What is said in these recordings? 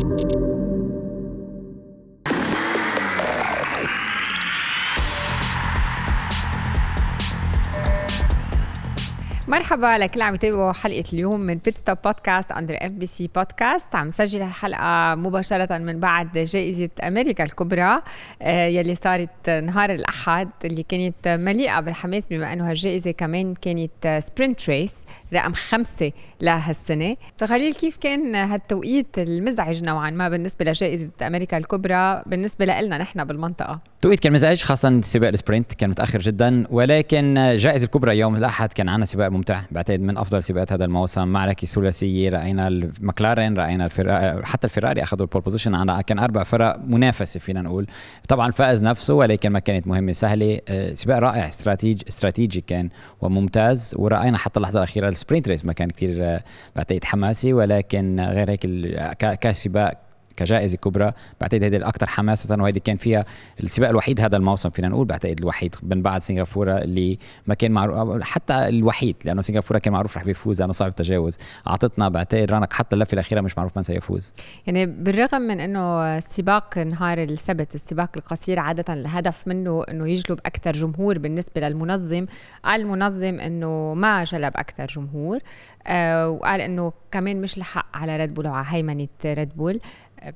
Thank you. مرحبا لكل عم يتابعوا حلقة اليوم من Pitstop Podcast under FBC Podcast عم نسجل الحلقة مباشرة من بعد جائزة أمريكا الكبرى آه، يلي صارت نهار الأحد اللي كانت مليئة بالحماس بما انه هالجائزه كمان كانت sprint race رقم خمسة لهالسنة. فخليل كيف كان هالتوقيت المزعج نوعا ما بالنسبة لجائزة أمريكا الكبرى بالنسبة لنا نحن بالمنطقة. توقيت كان مزعج خاصة سباق ال sprint كان متأخر جدا ولكن جائزة الكبرى يوم الأحد كان عنا سباق ممتع بعتقد من أفضل سباقات هذا الموسم. معركة ثلاثية رأينا المكلارين رأينا الفراري حتى الفراري أخذوا ال pole position عنا كان أربع فرق منافسة فينا نقول. طبعا فاز نفسه ولكن ما كانت مهمة سهلة. آه، سباق رائع استراتيجي استراتيجي كان وممتاز ورأينا حتى اللحظة الأخيرة ال sprint race ما كان كثير آه، بعتقد حماسي ولكن غير هيك كسباق كجائزة كبرى. بعتقد هيدي الاكثر حماسة وهيدي كان فيها السباق الوحيد هذا الموسم فينا نقول بعتقد الوحيد من بعد سنغافورة اللي ما كان معروف حتى الوحيد لأنه سنغافورة كان معروف رح بيفوز لأنه صعب التجاوز. أعطتنا بعتقد ranking حتى اللفة الأخيرة مش معروف من سيفوز. يعني بالرغم من إنه السباق نهار السبت السباق القصير عادة الهدف منه إنه يجلب أكثر جمهور بالنسبة للمنظم قال المنظم إنه ما جلب أكثر جمهور آه وقال إنه كمان مش لحق على ريد بول وعلى هيمنة ريد بول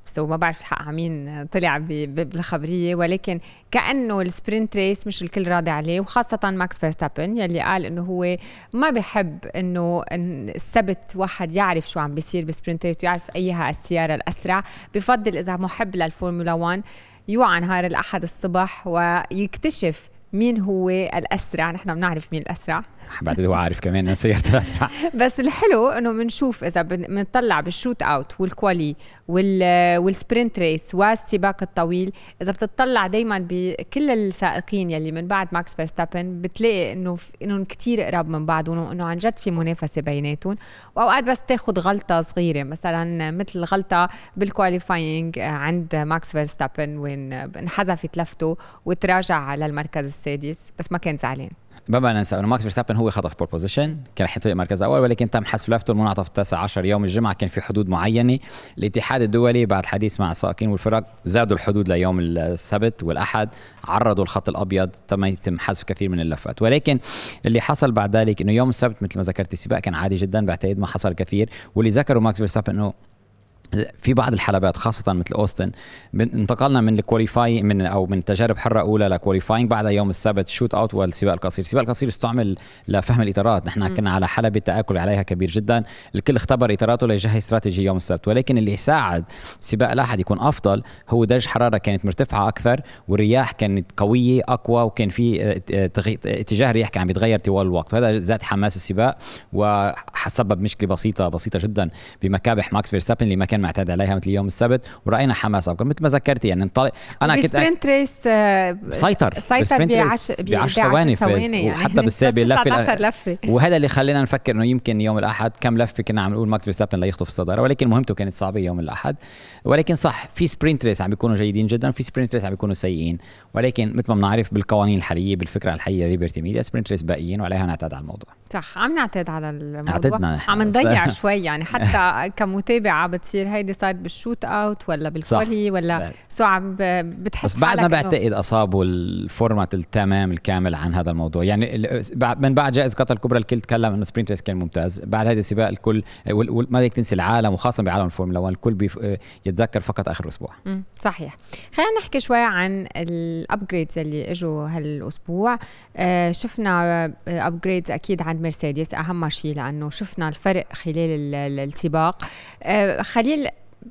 بس ما بعرف الحق مين طلع بالخبرية ولكن كأنه ال sprint race مش الكل راضي عليه وخاصة ماكس فيرستابن يلي قال إنه هو ما بحب إنه السبت واحد يعرف شو عم بيصير بال sprint race ويعرف ايها السياره الأسرع. بفضل إذا محب للفورمولا 1 يوعى نهار الأحد الصبح ويكتشف مين هو الأسرع. نحن بنعرف مين الأسرع. بعد هو عارف كمان ان سيارته الاسرع بس الحلو إنه بنشوف إذا بنطلع بال shootout وال quali وال sprint race والسباق الطويل إذا بتطلع دائما بكل السائقين يلي من بعد ماكس فيرستابن بتلاقي إنه إنهم كثير قراب من بعض وانه عن جد في منافسة بيناتهم. وأوقات بس تاخذ غلطة صغيرة مثلا مثل غلطة بال qualifying عند ماكس فيرستابن وين انحذفت لفته وتراجع للمركز السادس بس ما كان زعلان. ما بقى ننسى أنه ماكس فيرستابن هو خطف pole position كان رح ينطلق مركز أول ولكن تم حذف لفته المنعطف التاسع عشر يوم الجمعة. كان في حدود معينة الاتحاد الدولي. بعد حديث مع السائقين والفرق زادوا الحدود ليوم السبت والأحد عرضوا الخط الأبيض. تم يتم حذف كثير من اللفات. ولكن اللي حصل بعد ذلك إنه يوم السبت مثل ما ذكرت السباق كان عادي جدا بعتقد ما حصل كثير. واللي ذكروا ماكس فيرستابن إنه في بعض الحلبات خاصة مثل أوستن انتقلنا من ال qualifying من أو من تجارب حرة أولى ل qualifying بعدها يوم السبت shootout والسباق القصير، السباق القصير استعمل لفهم الإطارات، نحن. كنا على حلبة تآكل عليها كبير جدا، الكل اختبر إطاراته ليجهز استراتيجي يوم السبت، ولكن اللي ساعد سباق الاحد يكون أفضل هو درجة حرارة كانت مرتفعة أكثر والرياح كانت قوية أقوى وكان في آه، آه، اتجاه الرياح كان عم يتغير طوال الوقت، وهذا زاد حماس السباق وسبب مشكلة بسيطة بسيطة جدا بمكابح ماكس فيرستابن اللي ما كان معتاد عليها مثل يوم السبت ورأينا حماس اكبر مثل ما ذكرتي يعني انطلق أنا كنت سبرنت ريس سيطر. سيطر ب 10 ب 10 ثواني يعني وحتى بالسابق لفة لفة. وهذا اللي خلينا نفكر إنه يمكن يوم الأحد كم لفة كنا عم نقول ماكس فيرستابن ليخطف الصدارة ولكن مهمته كانت صعبة يوم الأحد. ولكن صح في sprint race عم بيكونوا جيدين جدا وفي sprint race عم بيكونوا سيئين. ولكن مثل ما بنعرف بالقوانين الحالية بالفكرة الحاليه ليبرتي ميديا sprint race باقيين وعليها نعتاد على الموضوع. صح عم نعتاد على الموضوع. عم نضيع شوي يعني حتى كمتابعة بتصير هيدي صارت بال shootout ولا بال quali ولا so عم بتحس بس بعد ما بعتقد اصابوا ال format التمام الكامل عن هذا الموضوع. يعني من بعد جائزة قطر الكبرى الكل تكلم إنه sprint race كان ممتاز. بعد هذا السباق الكل ما بدك تنسي العالم وخاصة بعالم الفورمولا 1 الكل يتذكر فقط آخر أسبوع. صحيح. خلينا نحكي شوي عن ال upgrades اللي إجوا هالأسبوع. آه شفنا ابجريدز أكيد عند مرسيدس أهم شيء لأنه شفنا الفرق خلال السباق. آه خليل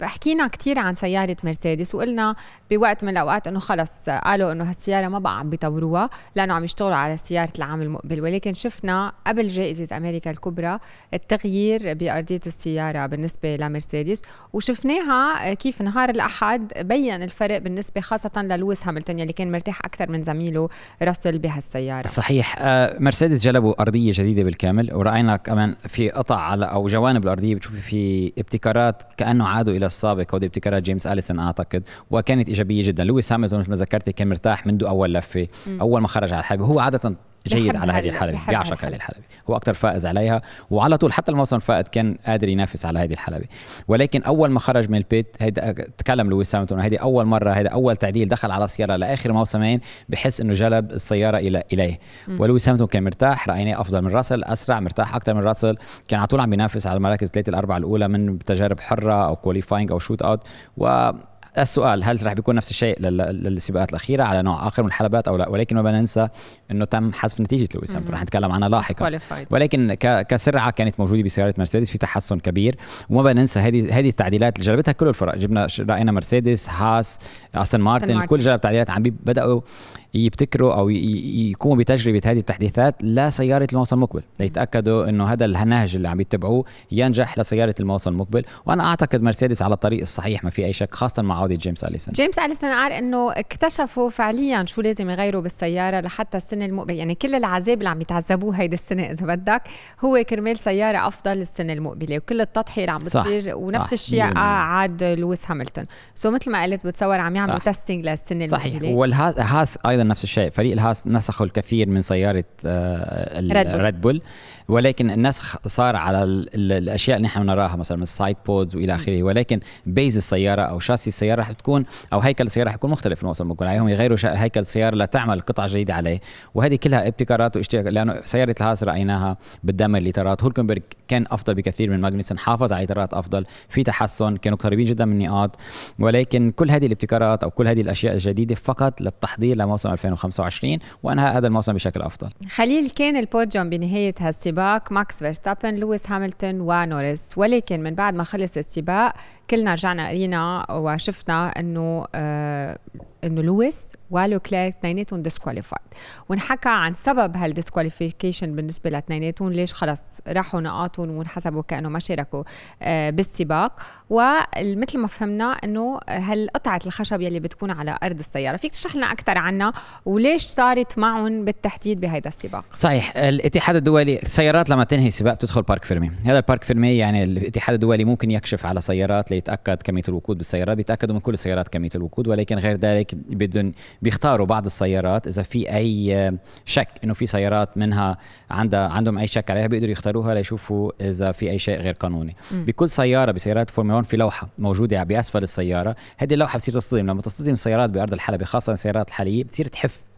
حكينا كثير عن سيارة مرسيدس وقلنا بوقت من الأوقات إنه خلص قالوا إنه هالسيارة ما بقى عم بيطوروها لأنه عم يشتغلوا على سيارة العام المقبل. ولكن شفنا قبل جائزة أمريكا الكبرى التغيير بأرضية السيارة بالنسبة لمرسيدس وشفناها كيف نهار الأحد بين الفرق بالنسبة خاصة للويس هاملتون يلي كان مرتاح أكثر من زميله راسل بهالسيارة. صحيح. آه مرسيدس جلبوا أرضية جديدة بالكامل ورأينا كمان في قطع على أو جوانب الأرضية بتشوفي في ابتكارات كأنه عادوا إلى إلى السابق ودي ابتكارات جيمس أليسون أعتقد. وكانت إيجابية جدا. لويس هامilton مثل ما ذكرتي كان مرتاح منذ أول لفة. أول ما خرج على الحلبة. هو عادة جيد على هذه الحلبة بيعشق هذه الحلبة. هو أكثر فائز عليها وعلى طول حتى الموسم الفائت كان قادر ينافس على هذه الحلبة. ولكن أول ما خرج من البيت هيدا تكلم لويس هامilton هذه أول مرة هذا أول تعديل دخل على سيارة لآخر موسمين بحس إنه جلب السيارة إلى إليه. ولويس هاملتون كان مرتاح رأيناه أفضل من راسل أسرع مرتاح أكثر من راسل. كان على طول عم بينافس على المراكز الثلاثة الأربعة الأولى من تجارب حرة أو qualifying أو shootout و السؤال هل راح بيكون نفس الشيء للسباقات الأخيرة؟ على نوع آخر من الحلبات أو لا؟ ولكن ما بدنا ننسى إنه تم حذف نتيجة لويس هاملتون رح نتكلم عنها لاحقا. ولكن كسرعة كانت موجودة بسيارة مرسيدس في تحسن كبير. وما بدنا ننسى هذه هذه التعديلات اللي جلبتها كل الفرق. جبنا راينا مرسيدس هاس أستون مارتن الكل جلب تعديلات عم بدأوا يبتكروا أو يقوموا بتجربة هذه التحديثات لسيارة الموسم المقبل. ليتاكدوا إنه هذا النهج اللي عم يتبعوه ينجح لسيارة الموسم المقبل. وأنا أعتقد مرسيدس على الطريق الصحيح ما في أي شك خاصة مع عوده جيمس اليسون جيمس اليسون قال إنه اكتشفوا فعليا شو لازم يغيروا بالسيارة لحتى السنة المقبله يعني كل العذاب اللي عم يتعذبوه هيدي السنة إذا بدك هو كرمال سيارة أفضل السنة المقبلة. وكل التضحية اللي عم بتصير ونفس الشيء عاد لويس هاملتون. So مثل ما قلت بتصور عم يعملوا testing للسنه صحيح. المقبلة. والهاس أيضا نفس الشيء. فريق الهاس نسخوا الكثير من سيارة ريد بول ولكن النسخ صار على الأشياء اللي نحن نراها مثلا من ال side pods وإلى آخره. ولكن base السيارة أو chassis السيارة رح تكون أو هيكل السيارة رح يكون مختلف الموسم المقبل عليهم يغيروا هيكل السيارة لتعمل قطع جديدة عليه. وهذه كلها ابتكارات واشتراك لأنه سيارة الهاس رايناها بالدم الليترات. هولكنبرغ كان أفضل بكثير من ماجنسون حافظ على ليترات أفضل. في تحسن كانوا قريبين جدا من النقاط. ولكن كل هذه الابتكارات أو كل هذه الأشياء الجديدة فقط للتحضير لموسم 2025 وأنهاء هذا الموسم بشكل أفضل. خليل كان البوديوم بنهاية هالسباق ماكس فيرستابن لويس هاملتون ونوريس. ولكن من بعد ما خلص السباق كلنا رجعنا قرينا وشفنا إنه آه إنه لويس ولوكلير اثنيناتهم disqualified ونحكى عن سبب هال disqualification بالنسبة لاثنيناتهم ليش خلص راحوا نقاطهم وانحسبوا كأنه ما شاركوا آه بالسباق. ومثل ما فهمنا إنه هالقطعة قطعه الخشب يلي بتكون على أرض السيارة. فيك تشرح لنا أكثر عنها وليش صارت معهم بالتحديد بهذا السباق؟ صحيح الاتحاد الدولي السيارات لما تنهي سباق بتدخل parc fermé. هذا ال parc fermé يعني الاتحاد الدولي ممكن يكشف على سيارات ليتأكد كمية الوقود بالسيارات بيتأكدوا من كل السيارات كمية الوقود ولكن غير ذلك بدهم بيختاروا بعض السيارات إذا في أي شك إنه في سيارات منها عندها عندهم أي شك عليها بيقدروا يختاروها ليشوفوا إذا في أي شيء غير قانوني م. بكل سيارة بسيارات فورمولا 1 في لوحة موجودة بأسفل السيارة هذه اللوحة بتصير تصطدم لما تصطدم السيارات بأرض الحلبة خاصة السيارات الحاليه بتصير تحف.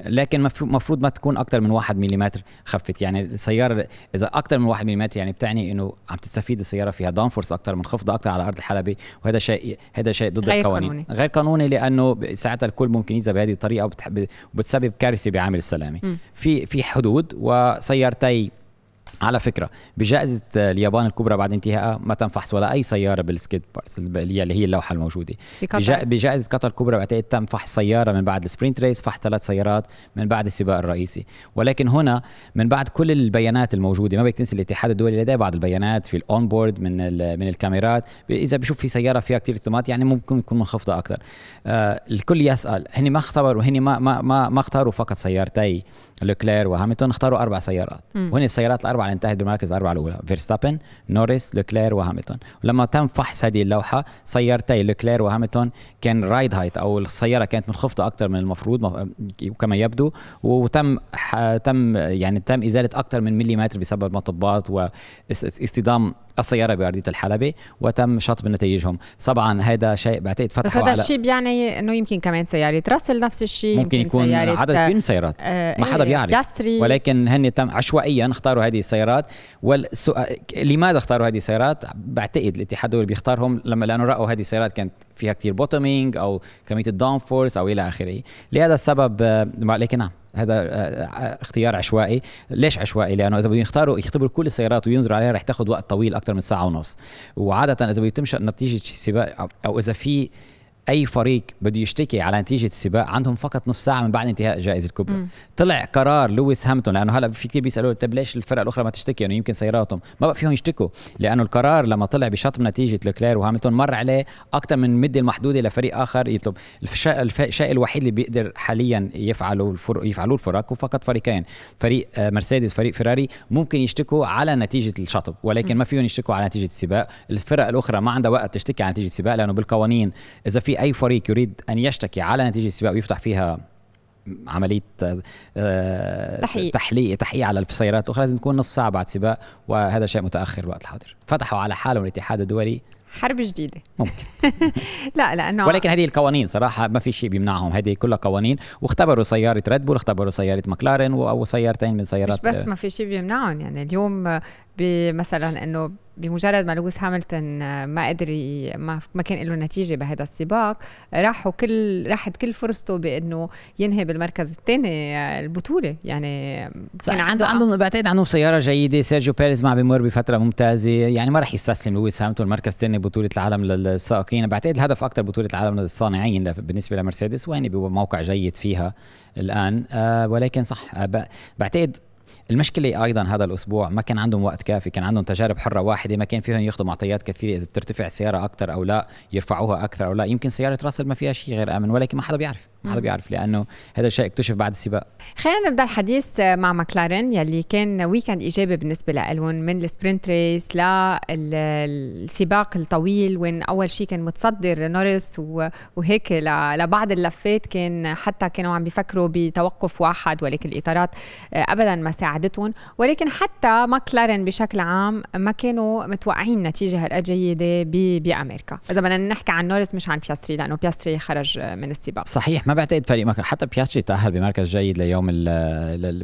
لكن مفروض ما تكون أكثر من 1 ملم خفت. يعني السيارة إذا أكثر من 1 ملم يعني بتعني إنه عم تستفيد السيارة فيها downforce أكثر منخفضه أكثر على أرض الحلبة وهذا شيء هذا شيء ضد غير القوانين. قانوني. غير قانوني لأنه ساعتها الكل ممكن يذهب بهذه الطريقة وبتسبب كارثة بعامل السلامة. في في حدود وسيارتي على فكرة بجائزة اليابان الكبرى بعد انتهائها ما تم فحص ولا اي سيارة بال skid bars اللي هي اللوحة الموجودة. بجائزة قطر الكبرى بعتقد تم فحص سيارة من بعد ال sprint race فحص ثلاث سيارات من بعد السباق الرئيسي. ولكن هنا من بعد كل البيانات الموجودة ما بدك تنسى الاتحاد الدولي لديه بعض البيانات في ال onboard من من الكاميرات. إذا بشوف في سيارة فيها كثير اهتزازات يعني ممكن تكون منخفضه أكثر آه الكل يسأل هني ما اختبروا هني ما ما ما, ما اختاروا فقط سيارتي. لوكلير وهاملتون اختاروا أربع سيارات. وهن السيارات الأربعة اللي انتهت بالمركز الأربعة الأولى فيرستابن نوريس لوكلير وهاملتون ولما تم فحص هذه اللوحة سيارتي لوكلير وهاملتون كان ride height أو السيارة كانت منخفضه أكثر من المفروض كما يبدو. وتم تم يعني تم إزالة أكثر من مليمتر بسبب مطبات واصطدام السيارة بأرضية الحلبة وتم شطب نتائجهم. طبعا هذا شيء بعتقد فتح بس هذا الشيء بيعني إنه يمكن كمان سيارة. راسل نفس الشيء ممكن, يكون سيارة عدد كبير من السيارات. آه ما حدا بيعرف بياستري. ولكن هن تم عشوائيا اختاروا هذه السيارات. والسؤال لماذا اختاروا هذه السيارات؟ بعتقد الاتحاد الدولي بيختارهم لما لأنه رأوا هذه السيارات كانت فيها كثير bottoming أو كمية ال downforce أو إلى آخره. لهذا السبب لكن نعم هذا آه، آه، اختيار عشوائي. ليش عشوائي؟ لأنه إذا بدهم يختاروا يختبروا كل السيارات وينظروا عليها رح تاخذ وقت طويل أكثر من ساعة ونص. وعادة إذا بده يتم نتيجة سباق أو إذا في أي فريق بده يشتكي على نتيجة السباق عندهم فقط نص ساعة من بعد انتهاء الجائزه الكبرى م. طلع قرار لويس هاملتون لأنه هلأ في كثير بيسالوا طيب ليش الفرق الأخرى ما تشتكي؟ انه يعني يمكن سياراتهم ما بقى فيهم يشتكوا لأنه القرار لما طلع بشطب نتيجة لوكلير وهاملتون مر عليه أكثر من مدة المحدودة لفريق آخر يطلب. الشيء الوحيد اللي بيقدر حاليا يفعلوا الفرق يفعلوه الفرق وفقط فريقين. فريق آه، مرسيدس فريق فيراري ممكن يشتكوا على نتيجة الشطب ولكن م. ما فيهم يشتكوا على نتيجة السباق. الفرق الأخرى ما عندها وقت تشتكي على نتيجة السباق لأنه بالقوانين إذا في أي فريق يريد أن يشتكي على نتيجة السباق ويفتح فيها عملية تحقيق. تحليق تحقيق على السيارات الأخرى لازم تكون نص ساعة بعد سباق وهذا شيء متأخر الوقت الحاضر. فتحوا على حالهم الاتحاد الدولي. حرب جديدة. ممكن. لا لأنه ولكن هذه القوانين صراحة ما في شيء بيمنعهم. هذه كلها قوانين واختبروا سيارة ريد بول اختبروا سيارة ماكلارين أو سيارتين من سيارات مش بس ما في شيء بيمنعهم. يعني اليوم مثلا إنه بمجرد ما لويس هاملتون آه، ما قدر ما, ما كان له نتيجة بهذا السباق راحوا كل راحت كل فرصته بإنه ينهي بالمركز الثاني آه، البطولة. يعني كان عنده عندهم بعتقد عندهم سيارة جيدة. سيرجيو بيريز ما بيمر بفترة ممتازة. يعني ما راح يستسلم لويس هاملتون المركز الثاني بطولة العالم للسائقين. بعتقد الهدف أكثر بطولة العالم للصانعين بالنسبة لمرسيدس وين بموقع جيد فيها الآن. آه ولكن صح آه بعتقد المشكلة أيضا هذا الأسبوع ما كان عندهم وقت كافي كان عندهم تجارب حرة واحدة ما كان فيهم ياخذوا معطيات كثيرة إذا ترتفع السياره أكثر أو لا يرفعوها أكثر أو لا. يمكن سيارة راسل ما فيها شيء غير آمن ولكن ما حدا بيعرف ما حدا بيعرف لأنه هذا الشيء اكتشف بعد السباق. خلينا نبدأ الحديث مع ماكلارين يلي كان weekend إيجابي بالنسبة لهم من ال sprint race للسباق الطويل وين أول شيء كان متصدر نورس وهيك لبعض اللفات كان حتى كانوا عم بيفكروا بتوقف واحد ولكن الإطارات ابدا ما ساعدتهم ولكن حتى ماكلارين بشكل عام ما كانوا متوقعين نتيجة هالقد جيدة بأمريكا. إذا بدنا نحكي عن نورس مش عن بياستري لأنه بياستري خرج من السباق. صحيح ما بعتقد فريق ماكلارين حتى بياستري تأهل بمركز جيد ليوم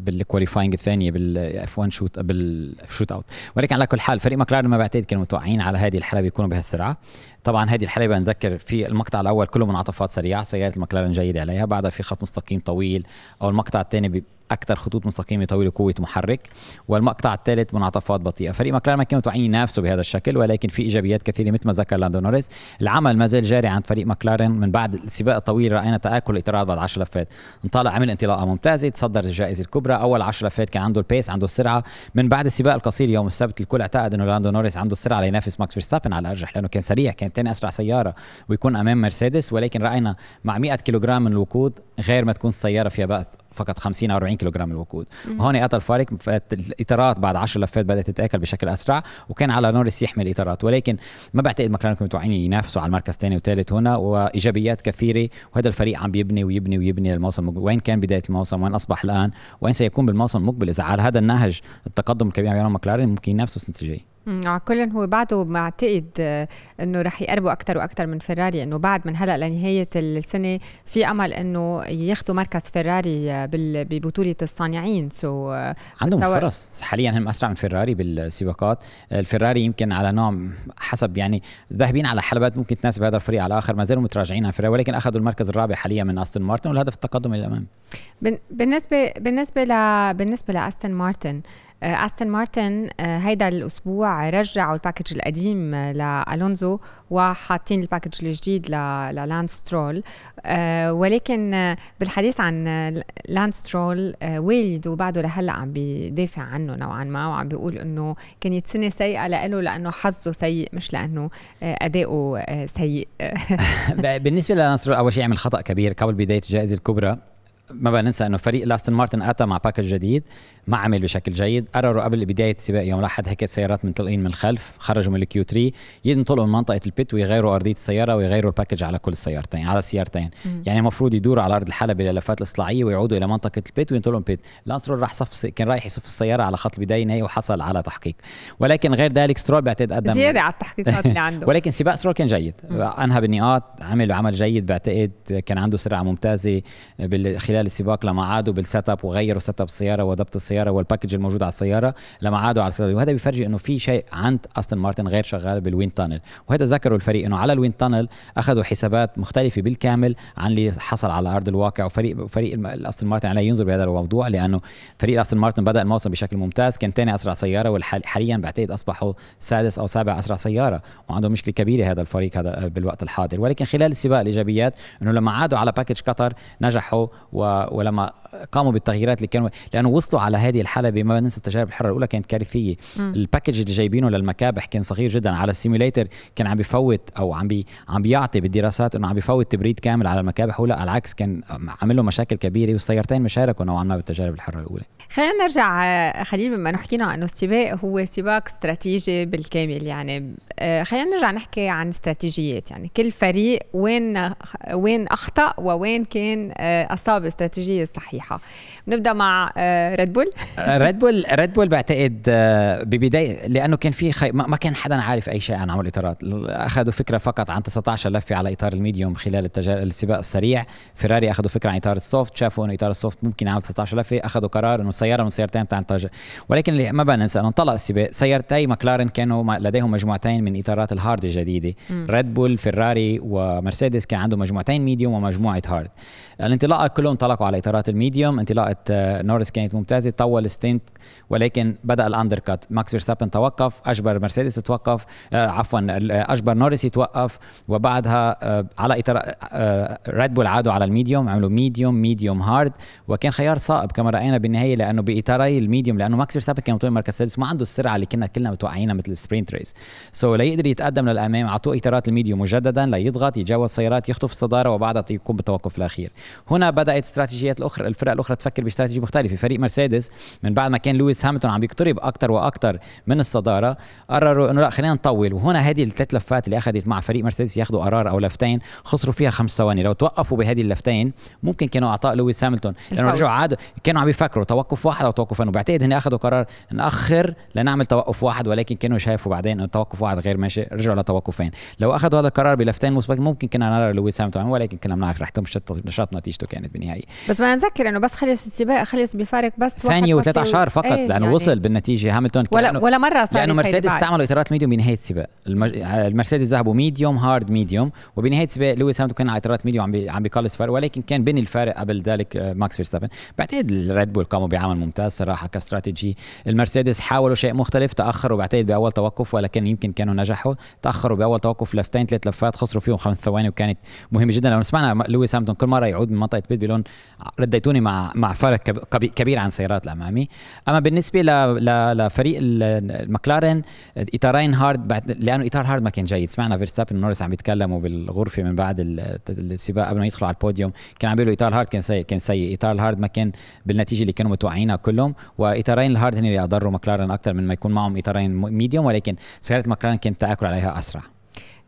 بال qualifying الثانية بال F 1 shoot بال shootout ولكن على كل حال فريق ماكلارين ما بعتقد كانوا متوقعين على هذه الحلبة يكونوا بهالسرعه طبعا هذه الحلبة نذكر في المقطع الأول كله منعطفات سريعة سيارة المكلارن جيدة عليها بعدها في خط مستقيم طويل أو المقطع الثاني أكثر خطوط مستقيمة طويلة قوة محرك والمقطع الثالث منعطفات بطيئة. فريق ماكلارن ما كانوا متوقعين ينافسوا بهذا الشكل ولكن في إيجابيات كثيرة مثل ما ذكر لاندو نوريس. العمل ما زال جاري عند فريق ماكلارن من بعد السباق الطويل رأينا تآكل الإطارات بعد 10 لفات. انطلق عمل انطلاقة ممتازة تصدر الجائزة الكبرى. أول 10 لفات كان عنده ال pace عنده السرعة. من بعد السباق القصير يوم السبت الكل اعتقد إنه لاندو نوريس عنده السرعة لينافس ماكس فيرستابن على الأرجح لأنه كان سريع كان ثاني أسرع سيارة ويكون أمام مرسيدس. ولكن رأينا مع 100 كيلوغرام من الوقود غير ما تكون السيارة فيها بقى فقط 50 أو 40 كيلوغرام الوقود. وهون قتل الفارق الإطارات بعد 10 لفات بدأت تتأكل بشكل أسرع وكان على نورس يحمل الاطارات ولكن ما بعتقد ماكلارن كانوا متوقعين ينافسوا على المركز الثاني وثالث هنا وإيجابيات كثيرة وهذا الفريق عم بيبني ويبني ويبني للموسم المقبل. وين كان بداية الموسم؟ وين أصبح الآن؟ وين سيكون بالموسم المقبل؟ إذا على هذا النهج التقدم الكبير عم ماكلارن ممكن ينافسوا السنة الجاية. على كل هو بعده بعتقد آه، إنه رح يقربوا أكثر وأكثر من فيراري إنه بعد من هلأ لنهاية السنة في أمل إنه ياخذوا مركز فيراري آه، ببطولة الصانعين. so آه، عندهم فرص. حاليا هم أسرع من فيراري بالسباقات. الفيراري يمكن على نوع حسب يعني ذاهبين على حلبات ممكن تناسب هذا الفريق على الآخر ما زالوا متراجعين عن فيراري ولكن أخذوا المركز الرابع حاليا من أستون مارتن والهدف التقدم إلى الأمام. بالنسبة بالنسبة ل بالنسبة لأستون مارتن أستون مارتن آه، هيدا الأسبوع رجعوا ال package القديم آه، لألونزو وحاطين ال package الجديد للانس سترول آه، ولكن بالحديث عن لانس سترول والده بعده لهلا عم بيدافع عنه نوعا ما وعم بيقول إنه كانت سنة سيئة له لأنه حظه سيء مش لأنه أداؤه سيء. بالنسبة للانس سترول أول شيء عمل خطأ كبير قبل بداية الجائزة الكبرى. ما بقى ننسى إنه فريق أستون مارتن أتى مع package جديد ما عمل بشكل جيد قرروا قبل بدايه السباق يوم الأحد هيك السيارات منطلقين من الخلف خرجوا من ال Q3 ينطلقوا من منطقة ال pit ويغيروا أرضية السيارة ويغيروا ال package على كل السيارتين على السيارتين يعني المفروض يدوروا على أرض الحلبة للفات الاستطلاعية ويعودوا إلى منطقة ال pit وينطلقوا من ال pit. لانس سترول راح صف كان رايح يصف السيارة على خط البداية نهائي وحصل على تحقيق. ولكن غير ذلك سترول بعتقد قدم زيادة على التحقيقات اللي عنده. ولكن سباق سترول كان جيد. أنهى بالنقاط عمل عمل جيد بعتقد كان عنده سرعة ممتازة خلال السباق لما عادوا بال setup وغيروا setup السياره وضبط السيارة وال package الموجود على السيارة لما عادوا على السيارة. وهذا بيفرجي إنه في شيء عند استون مارتن غير شغال بال wind tunnel وهذا ذكروا الفريق إنه على ال wind tunnel أخذوا حسابات مختلفة بالكامل عن اللي حصل على أرض الواقع. وفريق فريق استون مارتن عليه ينظر بهذا الموضوع لأنه فريق استون مارتن بدأ الموسم بشكل ممتاز. كان ثاني أسرع سيارة وحاليا بعتقد أصبحوا سادس أو سابع أسرع سيارة. وعندهم مشكلة كبيرة هذا الفريق هذا بالوقت الحاضر. ولكن خلال السباق الإيجابيات إنه لما عادوا على package قطر نجحوا و... ولما قاموا بالتغييرات اللي كانوا لأنه وصلوا على هذه الحلبه ما ننسى التجارب الحرة الأولى كانت كارثية. ال package اللي جايبينه للمكابح كان صغير جدا على ال simulator كان عم بفوت أو عم بي عم بيعطي بالدراسات إنه عم بفوت تبريد كامل على المكابح ولا على العكس كان عامل له مشاكل كبيرة والسيارتين ما شاركوا نوعا ما بالتجارب الحرة الأولى. خلينا نرجع خليل بما إنه حكينا انه السباق هو سباق استراتيجي بالكامل يعني. آه، خلينا نرجع نحكي عن استراتيجيات يعني. كل فريق وين وين أخطأ ووين كان آه، أصاب الاستراتيجيه الصحيحه نبدأ مع ريد بول ريد بول ريد بول بعتقد آه، ببداية لأنه كان في خي... ما كان حدا عارف أي شيء عن عمل الاطارات أخذوا فكرة فقط عن 19 لفة على إطار ال medium خلال التجار... السباق السريع. فيراري أخذوا فكرة عن إطار ال soft شافوا إنه إطار ال soft ممكن يعمل 19 لفة أخذوا قرار إنه سياره من سيارتين بتاع التج... ولكن اللي ما بدنا ننسى إنه انطلق السباق سيارتي ماكلارن كانوا لديهم مجموعتين من إطارات ال hard الجديدة. ريد بول فيراري ومرسيدس كان عندهم مجموعتين medium ومجموعة hard الانطلاقة كلهم انطلقوا على إطارات ال medium. انطلاقة آه، نوريس كانت ممتازة طول stint ولكن بدأ ال undercut. ماكس فيرستابن توقف أجبر مرسيدس توقف آه عفوا أجبر نوريس يتوقف وبعدها آه على إطار آه ريد بول عادوا على ال medium عملوا medium medium hard وكان خيار صائب كما رأينا بالنهاية لأنه بإطاري ال medium لأنه ماكس فيرستابن كان طول المركز السادس وما عنده السرعة اللي كنا كلنا متوقعينها مثل ال sprint race so ليقدر يتقدم للأمام أعطوه إطارات ال medium مجددا ليضغط يتجاوز سيارات يخطف الصدارة وبعدها يقوم بالتوقف الأخير. هنا بدأت استراتيجيات الأخرى الفرق الأخرى تفكر باستراتيجية مختلفة. فريق مرسيدس من بعد ما كان لويس هامilton عم بيقترب أكثر وأكثر من الصدارة قرروا إنه لا خلينا نطول. وهنا هذه الثلاث لفات اللي أخذت مع فريق مرسيدس ياخذوا قرار أو لفتين خسروا فيها خمس ثواني. لو توقفوا بهذه اللفتين ممكن كانوا أعطاء لويس هامilton لأنه رجعوا عادوا كانوا عم بيفكروا توقف واحد أو توقفين وبعتقد هن أخذوا قرار نأخر لنعمل توقف واحد ولكن كانوا شافوا بعدين إنه توقف واحد غير ماشي. رجعوا لتوقفين. لو أخذوا هذا القرار بلفتين مسبق ممكن كنا نرى لويس هاملتون ولكن كنا بنعرف رح تمشي نشاط نتيجته كانت بالنهاية. بس ما نذكر إنه بس خلص السباق خلص بفارق بس ثانية وثلاث أعشار فقط إيه لأنه يعني وصل بالنتيجة هاملتون ولا ولا مرة صار لأنه مرسيدس استعملوا اطارات medium بنهاية السباق. المرسيدس ذهبوا medium hard medium وبنهاية السباق لويس هاملتون كان على اطارات medium عم بي عم بيقلص فرق ولكن كان بين الفارق قبل ذلك آه، ماكس فيرستابن بعتقد الريد بول قاموا بعمل ممتاز صراحة كاستراتيجي. المرسيدس حاولوا شيء مختلف تأخروا بعتقد بأول توقف ولكن يمكن كانوا نجحوا. تأخروا بأول توقف لفتين ثلاث لفات خسروا فيهم خمس ثواني وكانت مهمة جدا. لو سمعنا لويس هاملتون كل مرة يعود من منطقة pit بيقول لهم رديتوني مع مع فرق كبير عن سيارات الأمامي. أما بالنسبة لفريق المكلارن اطارين hard بعد لأنه اطار hard ما كان جيد. سمعنا فيرستابن ونوريس عم يتكلموا بالغرفة من بعد السباق قبل ما يدخلوا على البوديوم. كان عم بيقولوا اطار hard كان سيء كان سيء. اطار ال hard ما كان بالنتيجة اللي كانوا متوقعينها كلهم. واطارين ال hard هن اللي أضروا مكلارن أكثر من ما يكون معهم اطارين medium ولكن سيارة مكلارن كانت تأكل عليها أسرع.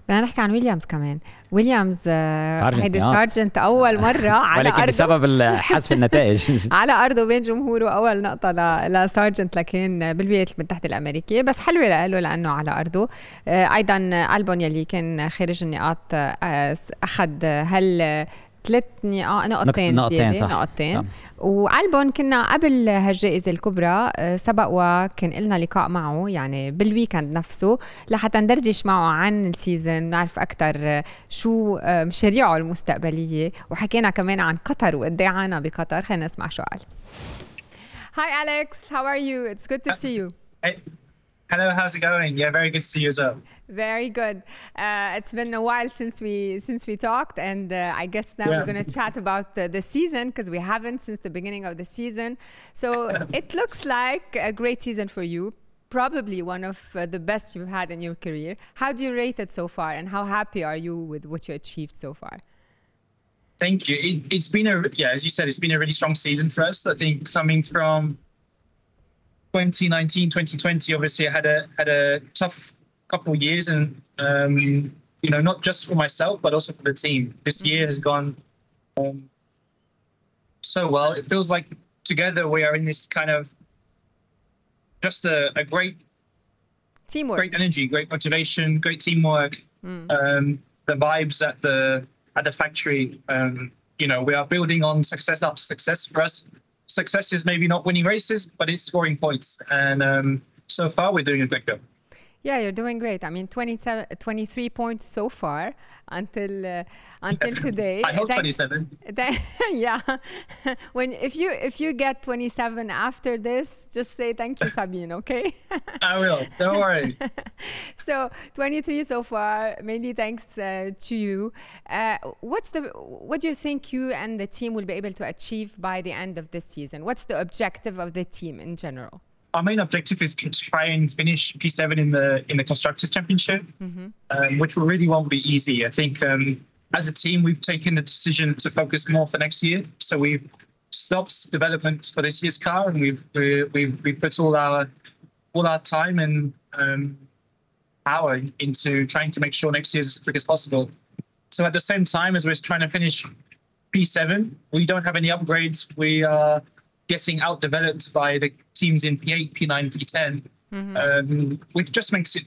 بدنا نحكي عن ويليامز كمان. ويليامز آه، هيدي سارجنت أول مرة على ولكن بسبب حذف النتائج. على أرضه بين جمهوره أول نقطة لسارجنت لكن بالولايات المتحدة الأمريكية. بس حلوة له لأنه على أرضه. آه، أيضا ألبون يلي كان خارج النقاط آه، أخذ هل ثلاث نقاط نقطتين نقطتين صح نقطتين وألبون كنا قبل هالجائزة الكبرى آه، سبق وكان لنا لقاء معه يعني بال weekend نفسه لحتى ندردش معه عن السيزون نعرف أكثر آه، شو آه، مشاريعه المستقبلية وحكينا كمان عن قطر وقد إيه عانى بقطر خلينا نسمع شو قال Hi Alex, how are you? It's good to see you. Hey. Hello, how's it going? Yeah, very good to see you as well. Very good. Uh, it's been a while since we since we talked, and uh, I guess now yeah. we're going to chat about the, the season because we haven't since the beginning of the season. So it looks like a great season for you. Probably one of uh, the best you've had in your career. How do you rate it so far, and how happy are you with what you achieved so far? Thank you. It, it's been a yeah, as you said, it's been a really strong season for us. I think coming from 2019, 2020, obviously I had a had a tough couple of years, and um, you know, not just for myself but also for the team. This year has gone um, so well. It feels like together we are in this kind of just a, a great teamwork, great energy, great motivation, great teamwork. Mm. Um, the vibes at the at the factory. Um, you know, we are building on success after success for us success is maybe not winning races, but it's scoring points. And um, so far, we're doing a great job. Yeah, you're doing great. I mean, 27, 23 points so far until uh, until today. I hope 27. yeah. when if you if you get 27 after this, just say thank you, Sabine. Okay. I will. Don't worry. so 23 so far, mainly thanks uh, to you. Uh, what's the what do you think you and the team will be able to achieve by the end of this season? What's the objective of the team in general? Our main objective is to try and finish P7 in the in the constructors championship, mm-hmm. um, which really won't be easy. I think um, as a team we've taken the decision to focus more for next year, so we've stopped development for this year's car, and we've we've we put all our all our time and um, power into trying to make sure next year is as quick as possible. So at the same time as we're trying to finish P7, we don't have any upgrades. We are getting outdeveloped by the teams in P8, P9, P10, um, which just makes it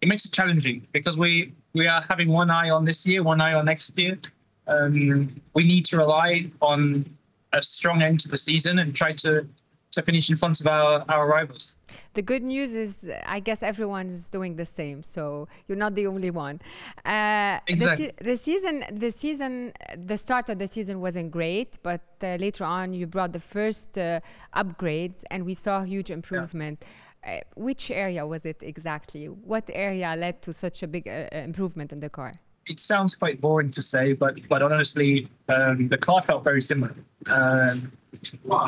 it makes it challenging because we we are having one eye on this year, one eye on next year. Um, we need to rely on a strong end to the season and try to to finish in front of our, our rivals. The good news is, I guess everyone is doing the same, so you're not the only one. Uh, Exactly. The, the season, the season, the start of the season wasn't great, but uh, later on you brought the first uh, upgrades, and we saw huge improvement. Uh, which area was it exactly? What area led to such a big uh, uh, improvement in the car? It sounds quite boring to say, but but honestly, um, the car felt very similar. Um,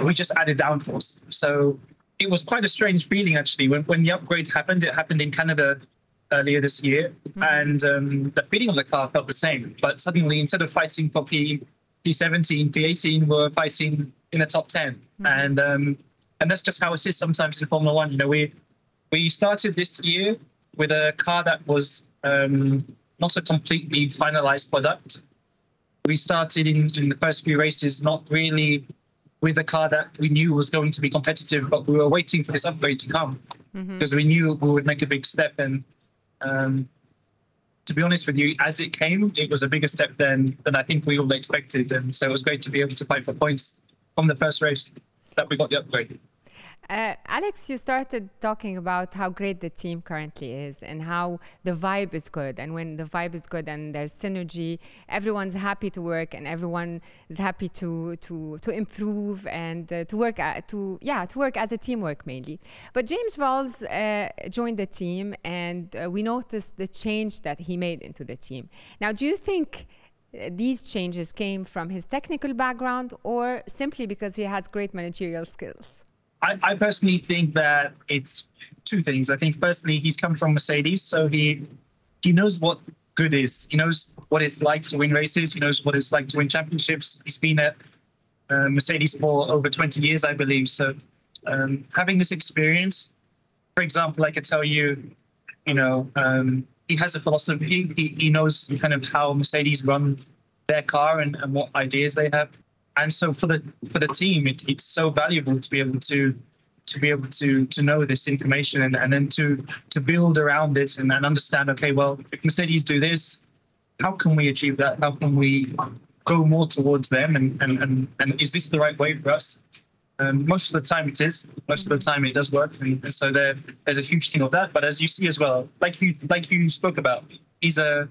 we just added downforce, so it was quite a strange feeling actually when when the upgrade happened. It happened in Canada earlier this year, and um, the feeling of the car felt the same. But suddenly, instead of fighting for P P17, P18, we're fighting in the top 10 and um, and that's just how it is sometimes in Formula One. You know, we we started this year with a car that was um, not a completely finalized product. We started in, in the first few races not really with a car that we knew was going to be competitive, but we were waiting for this upgrade to come because we knew we would make a big step. And um, to be honest with you, as it came, it was a bigger step than than I think we all expected. And so it was great to be able to fight for points from the first race that we got the upgrade. Uh, Alex, you started talking about how great the team currently is and how the vibe is good. And when the vibe is good and there's synergy, everyone's happy to work and everyone is happy to to to improve and uh, to work uh, to yeah to work as a teamwork mainly. But James Valls uh, joined the team, and uh, we noticed the change that he made into the team. Now, do you think? These changes came from his technical background or simply because he has great managerial skills? I, I personally think that it's two things. I think firstly he's come from Mercedes, so he he knows what good is. He knows what it's like to win races. He knows what it's like to win championships. He's been at uh, Mercedes for over 20 years, I believe. So um, having this experience, for example, I could tell you, you know, um, he has a philosophy. He, he knows kind of how Mercedes run their car and, and what ideas they have. And so for the for the team, it, it's so valuable to be able to to be able to to know this information and, and then to to build around it and, and understand. Okay, well, if Mercedes do this, how can we achieve that? How can we go more towards them? And and and, and is this the right way for us? Um, most of the time it is. Most of the time it does work, and, and so there, there's a huge thing of that. But as you see as well, like you like you spoke about, he's a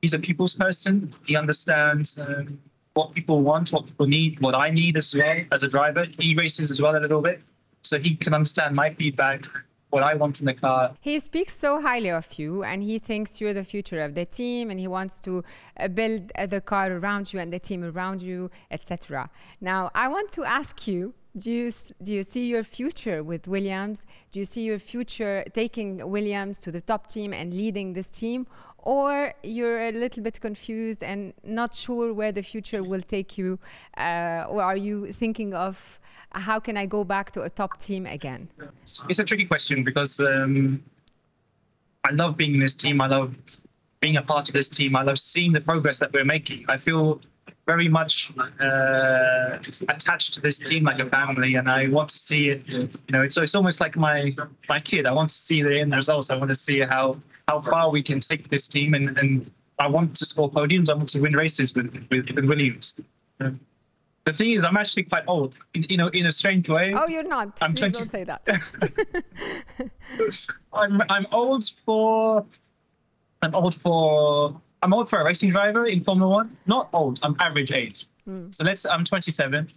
he's a people's person. He understands um, what people want, what people need, what I need as well as a driver. He races as well a little bit, so he can understand my feedback, what I want in the car. He speaks so highly of you and he thinks you're the future of the team and he wants to uh, build uh, the car around you and the team around you, etc. Now, I want to ask you do you, do you see your future with Williams? Do you see your future taking Williams to the top team and leading this team? Or you're a little bit confused and not sure where the future will take you? Uh, or are you thinking of how can I go back to a top team again? It's a tricky question because um, I love being in this team. I love being a part of this team. I love seeing the progress that we're making. I feel very much uh, attached to this team like a family, and I want to see it. You know, it's, it's almost like my my kid. I want to see the end results. I want to see how how far we can take this team, and, and I want to score podiums. I want to win races with with, with Williams. The thing is, I'm actually quite old. In, you know, in a strange way. Oh, you're not. I'm Please 20. don't say that. I'm I'm old for I'm old for I'm old for a racing driver in Formula One. Not old, I'm average age. So let's I'm 27.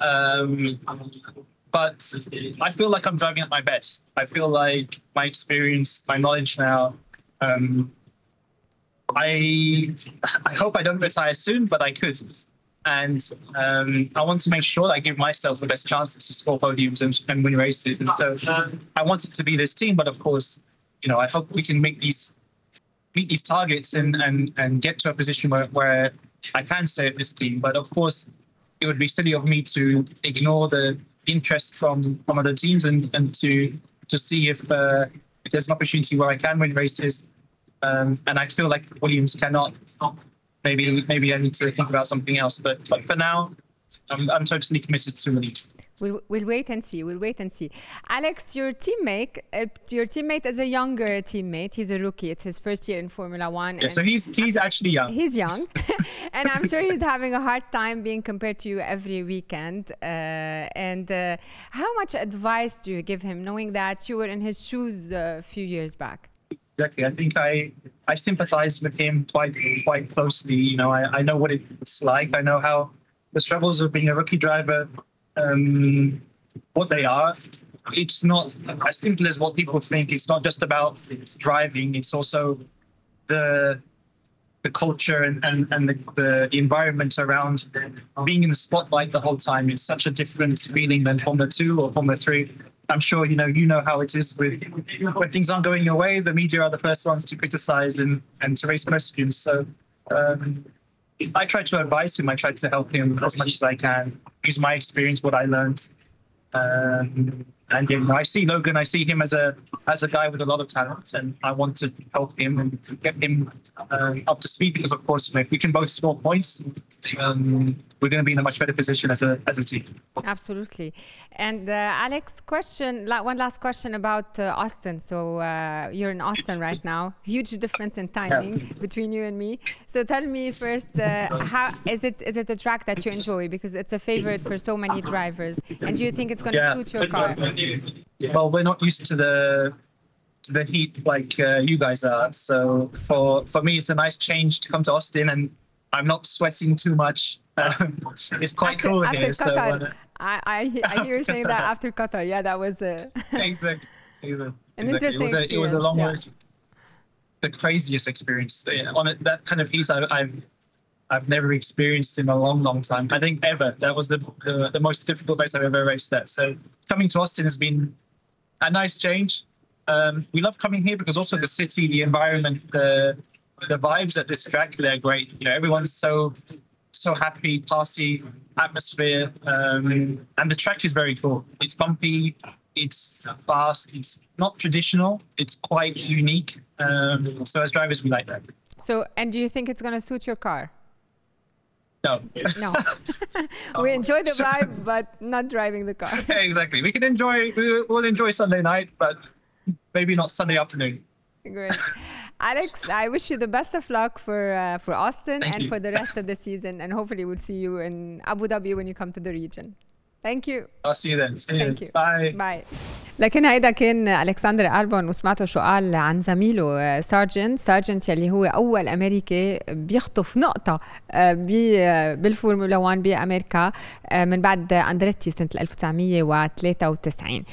Um, but I feel like I'm driving at my best. I feel like my experience, my knowledge now. Um, I I hope I don't retire soon, but I could. And um, I want to make sure that I give myself the best chances to score podiums and, and win races. And so I want it to be this team, but of course, you know, I hope we can make these meet these targets and and and get to a position where, where I can stay at this team. But of course, it would be silly of me to ignore the interest from from other teams and and to to see if uh, if there's an opportunity where I can win races. Um, and I feel like Williams cannot maybe maybe I need to think about something else. But but for now, I'm, I'm totally committed to release. We'll, we'll wait and see. We'll wait and see. Alex, your teammate, uh, your teammate is a younger teammate. He's a rookie. It's his first year in Formula One. Yeah, so he's he's actually young. He's young, and I'm sure he's having a hard time being compared to you every weekend. Uh, and uh, how much advice do you give him, knowing that you were in his shoes a few years back? Exactly. I think I I sympathize with him quite quite closely. You know, I, I know what it's like. I know how the struggles of being a rookie driver um, what they are. It's not as simple as what people think. It's not just about driving. It's also the the culture and, and, and the, the, environment around being in the spotlight the whole time. It's such a different feeling than Formula 2 or Formula 3. I'm sure you know you know how it is with when things aren't going your way, the media are the first ones to criticize and, and to raise questions. So um, I try to advise him. I try to help him as much as I can. Use my experience, what I learned. Um, and you know, I see Logan. I see him as a as a guy with a lot of talent, and I want to help him and get him uh, up to speed. Because of course, if we can both score points, um, we're going to be in a much better position as a as a team. Absolutely. And uh, Alex, question one last question about uh, Austin. So uh, you're in Austin right now. Huge difference in timing yeah. between you and me. So tell me first, uh, how is it is it a track that you enjoy because it's a favorite for so many drivers, and do you think it's going to yeah. suit your car? Well, we're not used to the to the heat like uh, you guys are. So for for me, it's a nice change to come to Austin, and I'm not sweating too much. it's quite after, cool after here. Qatar. So, uh, I, I, I hear you saying that after Qatar. Yeah, that was the exactly. exactly. An interesting it was, a, it was a long yeah. the craziest experience yeah, on it. That kind of heat, I, I've I've never experienced in a long, long time. I think ever. That was the, the, the most difficult race I've ever raced at. So coming to Austin has been a nice change. Um, we love coming here because also the city, the environment, the the vibes at this track, they're great. You know, everyone's so so happy, party atmosphere, um, and the track is very cool. It's bumpy, it's fast, it's not traditional, it's quite unique. Um, so as drivers, we like that. So, and do you think it's going to suit your car? No. No. we enjoy the vibe, but not driving the car. Yeah, exactly. We can enjoy, we will enjoy Sunday night, but maybe not Sunday afternoon. Great. Alex, I wish you the best of luck for uh, for Austin Thank and you. for the rest of the season, and hopefully we'll see you in Abu Dhabi when you come to the region. Thank you. I'll see you then. See you. Thank you. Bye. باي لكن هيدا كان ألكسندر ألبون وسمعتوا شو قال عن زميله سارجنت سارجنت يلي هو أول أمريكي بيخطف نقطة آه، ب- بالفورمولا 1 بأمريكا آه، من بعد أندريتي سنة 1993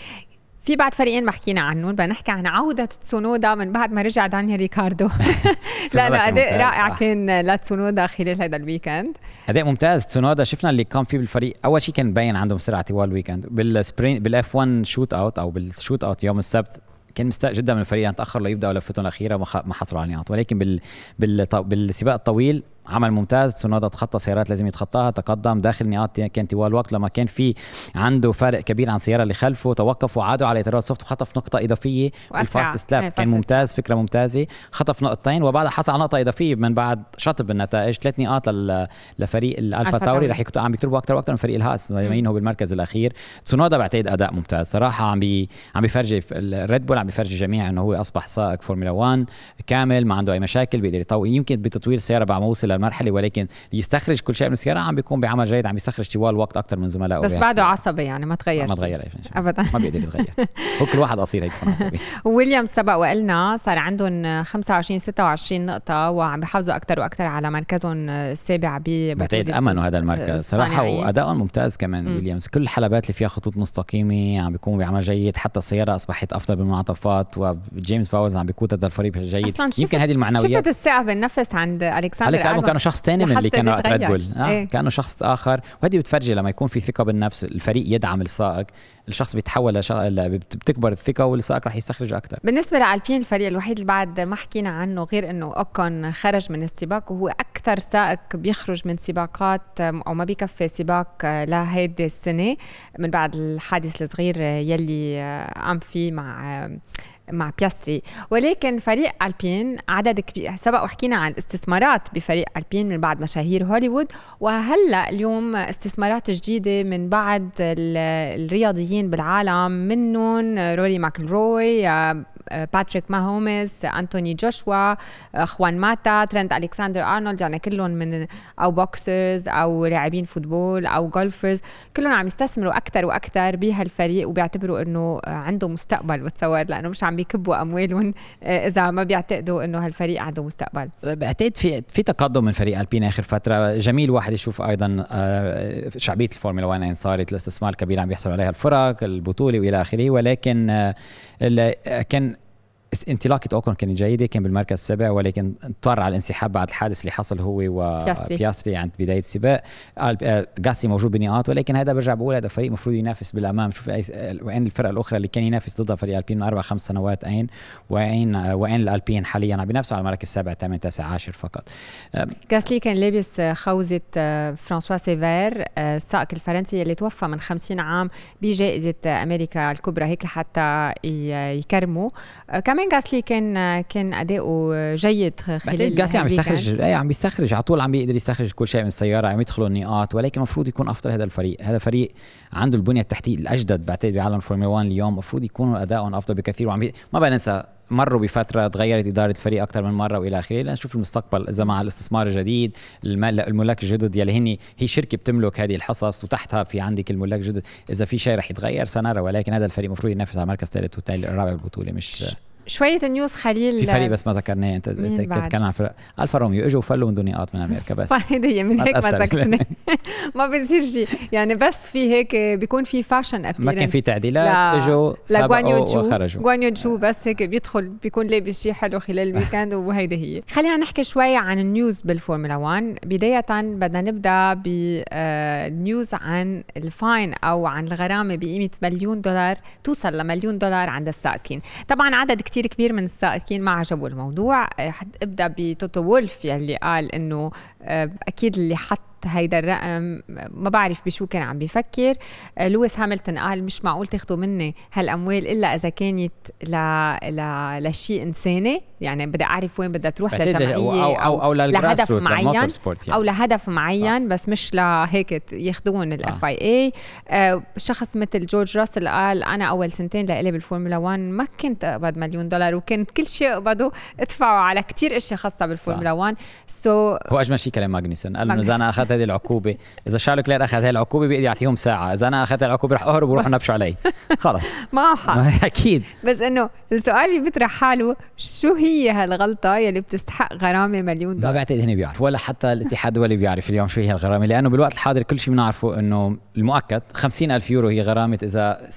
في بعد فريقين ما حكينا عنهم بدنا نحكي عن عودة تسونودا من بعد ما رجع دانيال ريكاردو. أداء ممتاز، رائع. كان لتسونودا خلال هذا الويكند. أداء ممتاز تسونودا. شفنا اللي كان فيه بالفريق أول شيء كان مبين عندهم سرعة طوال ال weekend. بال sprint بال F1 shootout أو بال shootout يوم السبت كان مستاء جدا من الفريق يعني تأخر ليبداوا لفتهم الأخيرة وما ما حصلوا على النقاط ولكن بال... بال... بالسباق الطويل عمل ممتاز. تسونودا تخطى سيارات لازم يتخطاها. تقدم داخل النقاط كان طوال الوقت لما كان في عنده فارق كبير عن السياره اللي خلفه. توقف وعادوا على اطارات soft وخطف نقطة إضافية. بال fastest lap كان ممتاز فكرة ممتازة. خطف نقطتين وبعدها حصل على نقطة إضافية من بعد شطب النتائج. ثلاث نقاط. لفريق الألفا تاوري. رح يكتبوا عم بيكتبوا أكثر وأكثر من فريق الهاس يمينه بالمركز الأخير. تسونودا بعتقد أداء ممتاز. صراحة عم بي عم بيفرجي الريد بول عم بيفرجي الجميع إنه هو أصبح سائق فورمولا 1 كامل ما عنده أي مشاكل بيقدر يطور يمكن بتطوير السياره بعد ما وصل للمرحله ولكن يستخرج كل شيء من السيارة عم بيكون بعمل جيد عم يستخرج طوال الوقت أكثر من زملائه بس. بعده عصبي يعني ما تغير ما. تغير أبداً. ما بيقدر يتغير. هو كل واحد قصير هيك عصبي. ويليامز سبق وقلنا صار عندهم 25 26 نقطة وعم بيحافظوا أكثر وأكثر على مركزهم السابع ب بعتقد امنوا هذا المركز. صراحة وادائهم ممتاز كمان. ويليامز كل الحلبات اللي فيها خطوط مستقيمة عم بيكونوا بعمل جيد. حتى السيارة أصبحت أفضل بالمنعطفات وجيمس فاولز عم بيقود هذا الفريق جيد يمكن هذه المعنويات شفت الثقة بالنفس عند ألكسندر عليك كأنه شخص تاني من اللي كانوا وقت ريد. بول آه إيه. كأنه شخص آخر وهذه بتفرجي لما يكون في ثقة بالنفس الفريق يدعم السائق الشخص بيتحول لش... ل- بت- بتكبر الثقة والسائق رح يستخرجه أكثر بالنسبة لألبين الفريق الوحيد اللي بعد ما حكينا عنه غير إنه أوكون خرج من السباق وهو أكثر سائق بيخرج من سباقات أو ما بيكفي سباق لهيدي السنة من بعد الحادث الصغير يلي قام فيه مع مع بياستري. ولكن فريق ألبين عدد كبير. سبق وحكينا عن استثمارات بفريق ألبين من بعد مشاهير هوليوود. وهلأ اليوم استثمارات جديدة من بعض الرياضيين بالعالم منهم روري ماكلروي باتريك ماهومس انتوني جوشوا خوان ماتا ترند الكسندر ارنولد يعني كلهم من أو boxers أو لاعبين football أو golfers كلهم عم يستثمروا أكثر وأكثر بهالفريق وبيعتبروا إنه عنده مستقبل بتصور لأنه مش عم بيكبوا أموالهم آه، إذا ما بيعتقدوا إنه هالفريق عنده مستقبل. بعتقد في في تقدم من فريق ألبين آخر فترة. جميل واحد يشوف أيضا آه، شعبية الفورمولا 1 صارت الاستثمار الكبير عم بيحصل عليها الفرق البطولة وإلى آخره ولكن آه، كان انطلاقة اوكون كانت جيدة كان بالمركز السابع ولكن اضطر على الانسحاب بعد الحادث اللي حصل هو وبياستري عند بداية السباق. جاسلي موجود بنقاط ولكن هذا برجع بقول هذا فريق المفروض ينافس بالأمام. شوف وين الفرق الأخرى اللي كان ينافس ضدها فريق البين من أربع خمس سنوات اين وين وين الألبين حاليا عم بينافسوا على المركز السابع ثامن تاسع عاشر فقط. جاسلي كان لابس خوذة آه، فرانسوا سيفير آه، السائق الفرنسي اللي توفى من 50 عام بجائزة أمريكا الكبرى هيك لحتى آه، كمان كمان جاسلي كان كان أداؤه جيد خلال جاسلي عم يستخرج اي عم بيستخرج على طول عم بيقدر يستخرج كل شيء من السيارة عم يدخلوا النقاط ولكن المفروض يكون أفضل هذا الفريق. هذا فريق عنده البنية التحتية الأجدد بعتقد بعالم الفورمولا 1 اليوم. المفروض يكونوا أدائهم أفضل بكثير. وعم بي... ما بننسى مروا بفترة تغيرت إدارة الفريق أكثر من مرة وإلى آخره. لنشوف المستقبل إذا مع الاستثمار الجديد الملاك الجدد يلي هن هي شركة بتملك هذه الحصص وتحتها في عندك الملاك الجدد. إذا في شيء رح يتغير سنرى. ولكن هذا الفريق المفروض ينافس على مركز ثالث وثالث رابع بالبطوله مش شوية news خليل في فريق بس ما ذكرناه انت تتكلم عن فرق. ألفا روميو إجوا وفلوا من دون نقاط من أمريكا بس. هي من هيك ما ذكرنا ما بيصير شيء. يعني بس في هيك بيكون في fashion ما كان في تعديلات إجوا سبقوا وخرجوا جوان يو جو بس هيك بيدخل بيكون لابس شيء حلو خلال ال weekend وهيدي هي. خلينا نحكي شوي عن ال news بالفورمولا 1 بداية بدنا نبدأ بال news آه، عن ال fine أو عن الغرامة بقيمة مليون دولار توصل لمليون دولار عند السائقين طبعا عدد كتير كتير كبير من السائقين ما عجبوا الموضوع. رح ابدأ بتوتو وولف يلي قال إنه آه، أكيد اللي حط هيدا الرقم ما بعرف بشو كان عم بيفكر آه، لويس هاملتون قال مش معقول تاخذوا مني هالأموال إلا إذا كانت ل... ل... لشيء إنساني. يعني بدي أعرف وين بدها تروح لجمعية أو أو, أو, أو لهدف معين يعني. أو لهدف معين صح. بس مش لهيك ياخذون ال FIA شخص مثل جورج راسل قال أنا أول سنتين لإلي بالفورمولا 1 ما كنت أقبض مليون دولار وكنت كل شيء أقبضه ادفعه على كثير أشياء خاصة بالفورمولا 1 so هو أجمل شيء كلام ماجنوسن قال إنه إذا أنا أخذت هذه العقوبة. إذا شارل لوكلير اخذ هذه العقوبة بيقدر يعطيهم ساعة. إذا أنا أخذت العقوبة رح أهرب وروح نبشوا علي. خلص. معه حق أكيد. بس إنه السؤال اللي بيطرح حاله شو هي هالغلطة يلي بتستحق غرامة مليون دولار؟ ما بعتقد هن بيعرف ولا حتى الاتحاد الدولي بيعرف اليوم شو هي الغرامه لأنه بالوقت الحاضر كل شيء بنعرفه إنه المؤكد 50 ألف يورو هي غرامة إذا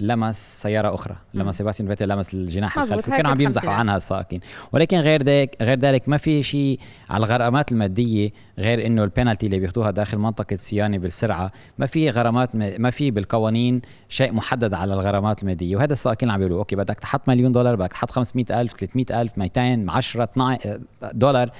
لمس سيارة أخرى لما سيباستيان فيتل لمس الجناح الخلفي كانوا عم يمزحوا عنها السائقين ولكن غير ذلك غير ذلك ما في شيء على الغرامات المادية غير إنه البينالتي اللي بياخذوها داخل منطقة الصيانه بالسرعة ما في غرامات ما في بالقوانين شيء محدد على الغرامات المادية. وهذا السائقين عم بيقولوا okay بدك تحط مليون دولار بدك تحط 500000 300000 200 10 12 دولار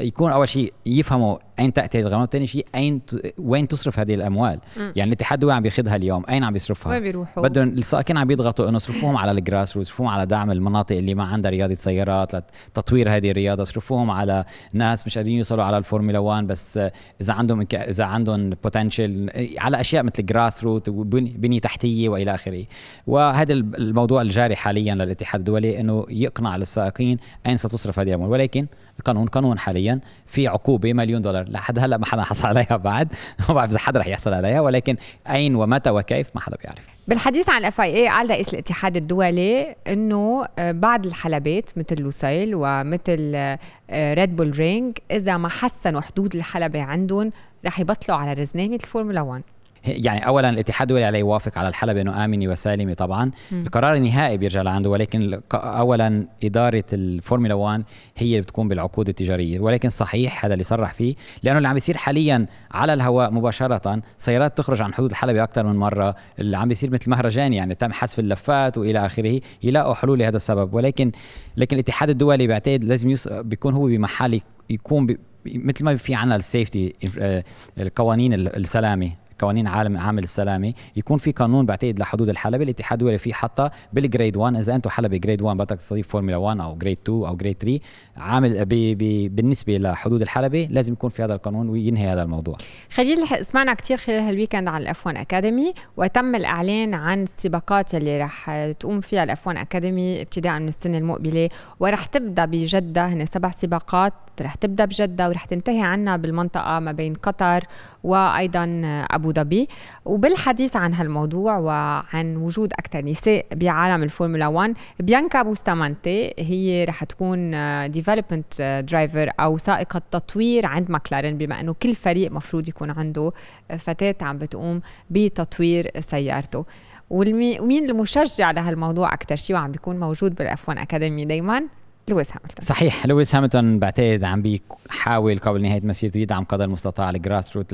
يكون أول شيء يفهموا أين تأتي هذه الغرامات ثاني شيء أين ت... وين تصرف هذه الأموال. م. يعني الاتحاد الدولي عم بياخذها اليوم أين عم بيصرفها؟ وين بيروحوا؟ بدهم السائقين عم بيضغطوا إنه يصرفوهم على ال grass root يصرفوهم على دعم المناطق اللي ما عندها رياضه سيارات لتطوير هذه الرياضه يصرفوهم على ناس مش قادرين يوصلوا على الفورمولا 1 بس إذا عندهم إذا عندهم potential على أشياء مثل grass root وبنيه تحتية وإلى آخره. وهذا الموضوع الجاري حاليا للاتحاد الدولي إنه يقنع السائقين أين ستصرف هذه الأموال. ولكن القانون قانون حاليا في عقوبة مليون دولار. لحد هلا ما حدا حصل عليها بعد. ما بعرف إذا حدا رح يحصل عليها ولكن أين ومتى وكيف ما حدا بيعرف. بالحديث عن ال FIA قال رئيس الاتحاد الدولي إنه آه، بعض الحلبات مثل لوسيل ومثل ريد بول رينج إذا ما حسنوا حدود الحلبة عندهم رح يبطلوا على رزنامه الفورمولا 1 يعني اولا الاتحاد الدولي عليه يوافق على الحلبة إنه امنه وسالمه طبعا. م. القرار النهائي بيرجع لعنده ولكن اولا إدارة الفورمولا 1 هي اللي بتكون بالعقود التجارية. ولكن صحيح هذا اللي صرح فيه لأنه اللي عم بيصير حاليا على الهواء مباشرة سيارات تخرج عن حدود الحلبة أكثر من مرة. اللي عم بيصير مثل مهرجان يعني تم حذف اللفات وإلى آخره يلاقوا حلول لهذا السبب. ولكن لكن الاتحاد الدولي بيعتقد لازم يص... بيكون هو بمحل يكون ب... مثل ما في عنا ال safety آه، القوانين السلامة. قوانين عالم عامل السلامه يكون في قانون بعتقد لحدود الحلبه الاتحاد الدولي فيه حتى بال grade 1 إذا أنتم حلبه grade 1 بدك تستضيف فورمولا 1 أو grade 2 أو grade 3 عامل بي بي بالنسبة لحدود الحلبه لازم يكون في هذا القانون وينهي هذا الموضوع. خليل سمعنا كثير خلال هال weekend عن ال F 1 Academy وتم الإعلان عن السباقات اللي رح تقوم فيها ال F 1 Academy ابتداء من السنة المقبلة. ورح تبدأ بجدة هن سبع سباقات رح تبدأ بجدة ورح تنتهي عنا بالمنطقة ما بين قطر وأيضا أبو ظبي وبالحديث عن هالموضوع وعن وجود أكثر نساء بعالم الفورمولا 1 بيانكا بوستامانتي هي رح تكون development driver أو سائقة تطوير عند ماكلارين بما إنه كل فريق مفروض يكون عنده فتاة عم بتقوم بتطوير سيارته. ومين المشجع لهالموضوع أكثر شيء وعم بيكون موجود بال F 1 Academy؟ دائما لويس هاملتون. صحيح لويس هاملتون بعتقد عم بيحاول قبل نهاية مسيرته يدعم قدر المستطاع ال grass root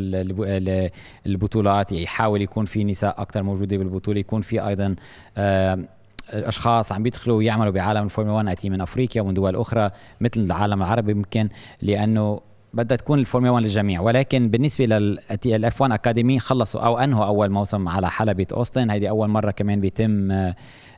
البطولات يحاول يكون في نساء أكثر موجودة بالبطولة يكون في أيضا أشخاص عم بيدخلوا ويعملوا بعالم الفورمولا 1 اتي من أفريقيا ومن دول أخرى مثل العالم العربي ممكن لأنه بدها تكون الفورمولا 1 للجميع. ولكن بالنسبة لل F 1 Academy خلصوا أو أنهوا أول موسم على حلبة أوستن. هيدي أول مرة كمان بيتم آه،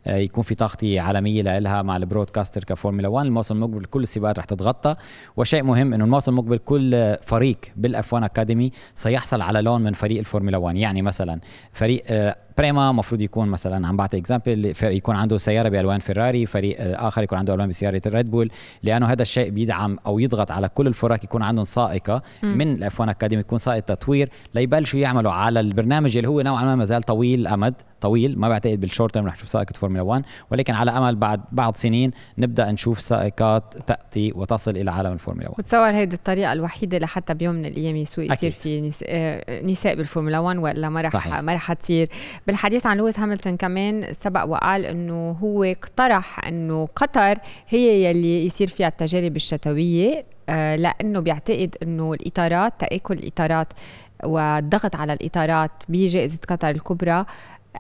يكون في تغطيه عالمية لها مع ال broadcaster كفورمولا 1 الموسم المقبل كل السباقات رح تتغطى. وشيء مهم إنه الموسم المقبل كل فريق بال F 1 Academy سيحصل على لون من فريق الفورمولا 1 يعني مثلا فريق آه، بريما المفروض يكون مثلا عم بعطي example يكون عنده سيارة بألوان فيراري فريق آه، آخر يكون عنده ألوان بسيارة الريد بول لأنه هذا الشيء بيدعم أو يضغط على كل الفرق يكون عندهم سائقة. من ال F 1 Academy تكون سائقه تطوير ليبلشوا يعملوا. على البرنامج اللي هو نوعا ما ما زال طويل الامد طويل. ما بعتقد بال short term رح نشوف سائقة فورمولا 1 ولكن على أمل بعد بعض سنين نبدأ نشوف سائقات تأتي وتصل إلى عالم الفورمولا 1 بتصور هيدي الطريقة الوحيدة لحتى بيوم من الأيام يصير يصير في نساء, بالفورمولا 1 والا ما رح ما رح تصير. بالحديث عن لويس هاملتون كمان سبق وقال إنه هو اقترح إنه قطر هي يلي يصير فيها التجارب الشتوية آه، لأنه بيعتقد إنه الإطارات تأكل الإطارات والضغط على الإطارات بجائزة قطر الكبرى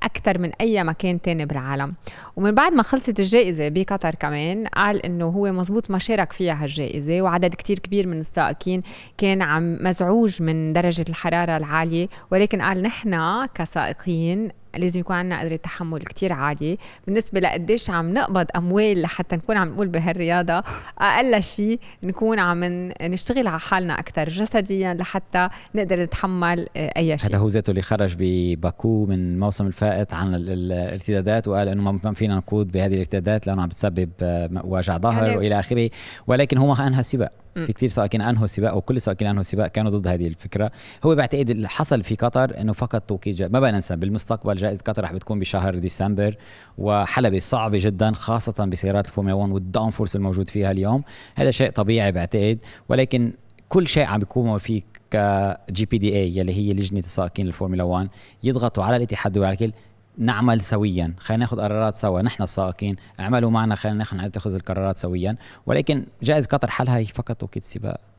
أكثر من أي مكان تاني بالعالم. ومن بعد ما خلصت الجائزة بقطر كمان قال إنه هو مزبوط ما شارك فيها هالجائزة وعدد كتير كبير من السائقين كان عم مزعوج من درجة الحرارة العالية ولكن قال نحن كسائقين لازم يكون عندنا قدرة تحمل كتير عالية. بالنسبة لقديش عم نقبض أموال لحتى نكون عم نقول بهالرياضة أقل شيء نكون عم نشتغل على حالنا أكثر جسديا لحتى نقدر نتحمل آه، أي شيء هذا هو ذاته اللي خرج بباكو من الموسم الفائت عن الارتدادات وقال إنه ما فينا نقود بهذه الارتدادات لأنه عم بتسبب آه، وجع ظهر يعني وإلى آخره. ولكن هو ما أنهى السباق. في كثير سائقين أنهوا السباق وكل السائقين أنهوا السباق كانوا ضد هذه الفكرة. هو بعتقد اللي حصل في قطر إنه فقط توقيت ما بقى ننسى بالمستقبل جائزة قطر رح بتكون بشهر ديسمبر وحلبة صعبة جدا خاصة بسيارات الفورمولا 1 وال downforce الموجود فيها اليوم. هذا شيء طبيعي بعتقد ولكن كل شيء عم بيكون فيه ك GPDA يلي هي لجنة السائقين الفورمولا 1 يضغطوا على الاتحاد وعلى الكل نعمل سويا. خلينا ناخذ قرارات سوا نحن السائقين. اعملوا معنا خلينا نتخذ القرارات سويا. ولكن جائزة قطر حلها هي فقط توقيت سباق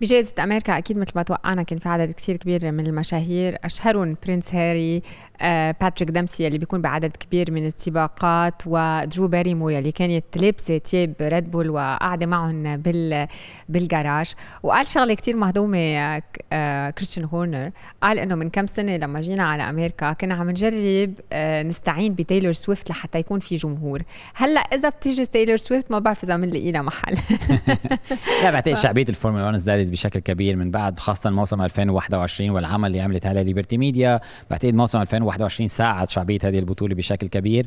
بجائزة أمريكا أكيد مثل ما توقعنا كان في عدد كثير كبير من المشاهير. أشهرهم Prince هاري آه، باتريك دمسي اللي بيكون بعدد كبير من السباقات ودرو باريمور اللي كانت لابسة تياب ريد بول وقاعدة معهم بال بالجراج. وقال شغلة كثير مهضومة آه، كريستيان هورنر. قال إنه من كم سنة لما جينا على أمريكا كنا عم نجرب آه، نستعين بتايلور سويفت لحتى يكون في جمهور. هلأ إذا بتيجي تايلور سويفت ما بعرف إذا بنلاقي لها محل. لا بعتقد شعبية الفورمولا 1 ازدادت بشكل كبير من بعد خاصة موسم 2021 والعمل اللي عملت عليه ليبرتي ميديا. بعتقد موسم 2021 ساعد شعبية هذه البطولة بشكل كبير.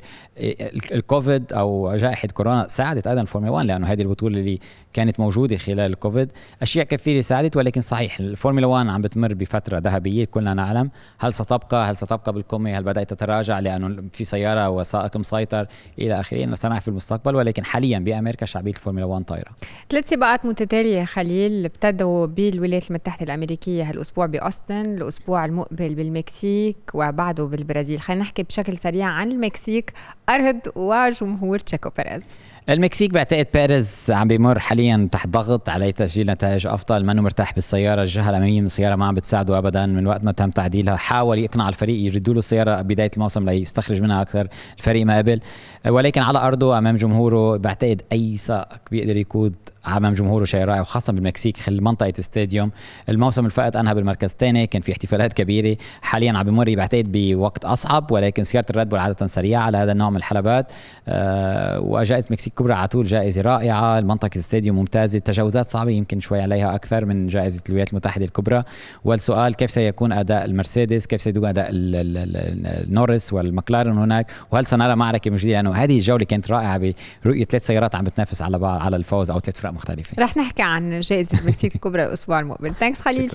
الكوفيد أو جائحة كورونا ساعدت أيضا الفورمولا 1 لأنه هذه البطولة اللي كانت موجودة خلال الكوفيد. أشياء كثيرة ساعدت ولكن صحيح الفورمولا 1 عم بتمر بفترة ذهبية كلنا نعلم. هل ستبقى هل ستبقى بالقمة؟ هل بدأت تتراجع؟ لأنه في سيارة وسائق مسيطر إلى آخره سنعرف في المستقبل ولكن حاليا بأمريكا شعبية الفورمولا 1 طايرة. ثلاث سباقات متتالية خليل ابتدوا بالولايات المتحدة الأمريكية هالأسبوع بأوستن الأسبوع المقبل بالمكسيك وبعده بالبرازيل. خلينا نحكي بشكل سريع عن المكسيك. أرض وجمهور تشيكو بيريز. المكسيك بعتقد بيريز عم بيمر حاليا تحت ضغط عليه تسجيل نتائج أفضل. منه مرتاح بالسيارة؟ الجهة الأمامية من السيارة ما عم بتساعده ابدا. من وقت ما تم تعديلها حاول يقنع الفريق يردوا له السيارة بداية الموسم ليستخرج منها أكثر الفريق ما قبل. ولكن على أرضه أمام جمهوره بعتقد اي سائق بيقدر يقود أمام جمهوره شيء رائع وخاصة بالمكسيك خل منطقة stadium الموسم اللي فات أنهى بالمركز الثاني كان في احتفالات كبيرة. حاليا عم بمر بعتقد بوقت أصعب ولكن سيارة الريد بول عادة سريعة على هذا النوع من الحلبات. أه وجائزه مكسيك كبرى على طول جائزة رائعة المنطقة ال stadium ممتازه التجاوزات صعبة يمكن شوي عليها أكثر من جائزة الولايات المتحدة الكبرى. والسؤال كيف سيكون أداء المرسيدس؟ كيف سيكون أداء النوريس والمكلارن هناك؟ وهل سنرى معركة مجدية؟ لأنه هذه الجولة كانت رائعة برؤية ثلاث سيارات عم بتنافس على بعض على الفوز أو ثلاث فرق مختلفة. رح نحكي عن جائزة المكسيك الكبرى الأسبوع المقبل. Thanks خليل.